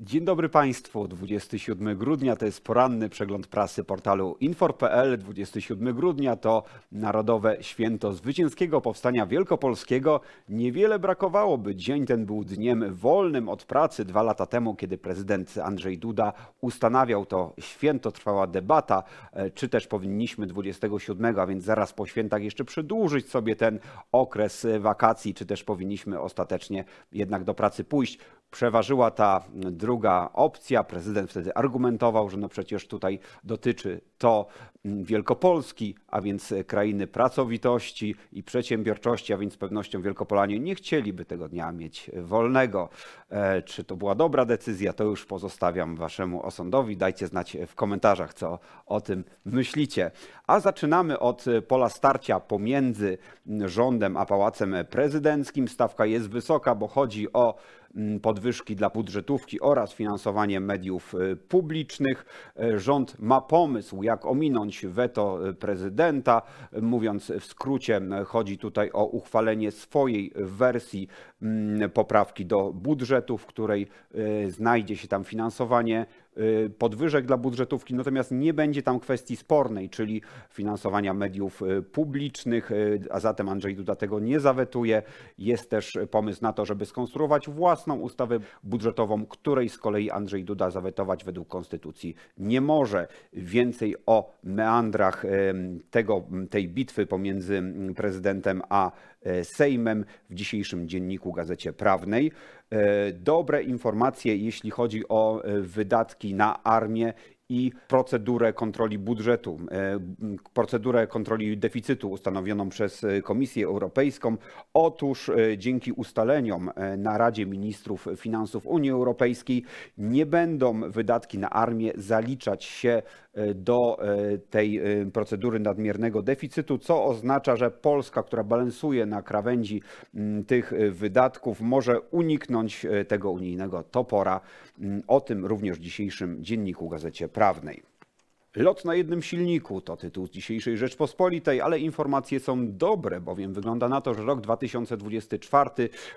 Dzień dobry Państwu. 27 grudnia to jest poranny przegląd prasy portalu infor.pl. 27 grudnia to Narodowe Święto Zwycięskiego Powstania Wielkopolskiego. Niewiele brakowało, by dzień ten był dniem wolnym od pracy. Dwa lata temu, kiedy prezydent Andrzej Duda ustanawiał to święto, trwała debata, e, czy też powinniśmy 27, a więc zaraz po świętach jeszcze przedłużyć sobie ten okres wakacji, czy też powinniśmy ostatecznie jednak do pracy pójść. Przeważyła ta druga opcja. Prezydent wtedy argumentował, że no przecież tutaj dotyczy to mm, Wielkopolski, a więc krainy pracowitości i przedsiębiorczości, a więc z pewnością Wielkopolanie nie chcieliby tego dnia mieć wolnego. E, czy to była dobra decyzja, to już pozostawiam waszemu osądowi. Dajcie znać w komentarzach, co o tym myślicie. A zaczynamy od pola starcia pomiędzy rządem a pałacem prezydenckim. Stawka jest wysoka, bo chodzi o podwyżki dla budżetówki oraz finansowanie mediów e, publicznych. E, rząd ma pomysł, jak ominąć weto prezydenta. Mówiąc w skrócie, chodzi tutaj o uchwalenie swojej wersji mm, poprawki do budżetu, w której znajdzie się tam finansowanie Y, podwyżek dla budżetówki, natomiast nie będzie tam kwestii spornej, czyli finansowania mediów y, publicznych, y, a zatem Andrzej Duda tego nie zawetuje. Jest też pomysł na to, żeby skonstruować własną ustawę budżetową, której z kolei Andrzej Duda zawetować według konstytucji nie może. Więcej o meandrach tego, tej bitwy pomiędzy prezydentem a Sejmem w dzisiejszym dzienniku Gazecie Prawnej. E, dobre informacje, jeśli chodzi o e, wydatki na armię i procedurę kontroli budżetu, e, procedurę kontroli deficytu ustanowioną przez Komisję Europejską. Otóż dzięki ustaleniom na Radzie Ministrów Finansów Unii Europejskiej nie będą wydatki na armię zaliczać się do tej procedury nadmiernego deficytu, co oznacza, że Polska, która balansuje na krawędzi tych wydatków, może uniknąć tego unijnego topora. O tym również w dzisiejszym dzienniku Gazecie Prawnej. Lot na jednym silniku to tytuł dzisiejszej Rzeczpospolitej, ale informacje są dobre, bowiem wygląda na to, że rok 2024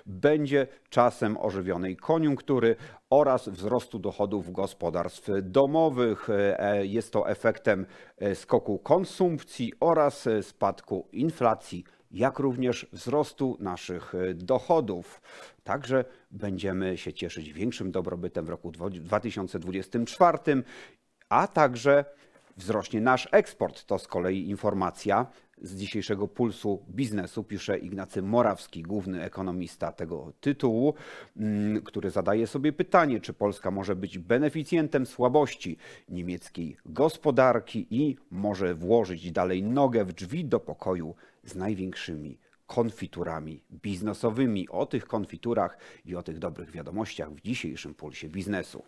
będzie czasem ożywionej koniunktury oraz wzrostu dochodów gospodarstw domowych. E, jest to efektem e, skoku konsumpcji oraz e, spadku inflacji jak również wzrostu naszych dochodów. Także będziemy się cieszyć większym dobrobytem w roku 2024, a także wzrośnie nasz eksport. To z kolei informacja z dzisiejszego pulsu biznesu, pisze Ignacy Morawski, główny ekonomista tego tytułu, mm, który zadaje sobie pytanie, czy Polska może być beneficjentem słabości niemieckiej gospodarki i może włożyć dalej nogę w drzwi do pokoju z największymi konfiturami biznesowymi. O tych konfiturach i o tych dobrych wiadomościach w dzisiejszym pulsie biznesu.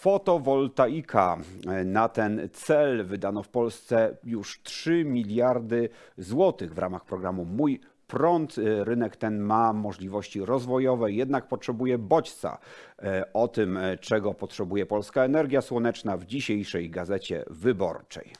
Fotowoltaika. Na ten cel wydano w Polsce już 3 miliardy złotych w ramach programu Mój prąd. Rynek ten ma możliwości rozwojowe, jednak potrzebuje bodźca. O tym, czego potrzebuje polska energia słoneczna w dzisiejszej gazecie wyborczej.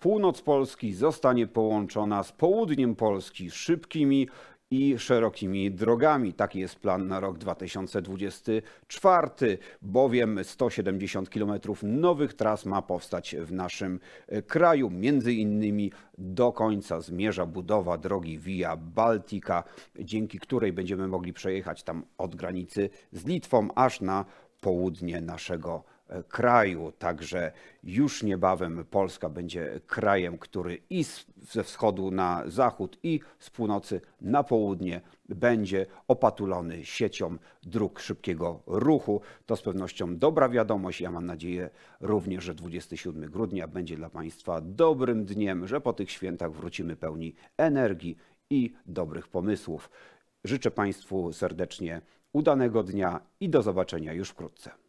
Północ Polski zostanie połączona z południem Polski szybkimi i szerokimi drogami. Taki jest plan na rok 2024, bowiem 170 km nowych tras ma powstać w naszym kraju. Między innymi do końca zmierza budowa drogi Via Baltica, dzięki której będziemy mogli przejechać tam od granicy z Litwą aż na południe naszego kraju kraju. Także już niebawem Polska będzie krajem, który i ze wschodu na zachód, i z północy na południe będzie opatulony siecią dróg szybkiego ruchu. To z pewnością dobra wiadomość. Ja mam nadzieję również, że 27 grudnia będzie dla Państwa dobrym dniem, że po tych świętach wrócimy pełni energii i dobrych pomysłów. Życzę Państwu serdecznie udanego dnia i do zobaczenia już wkrótce.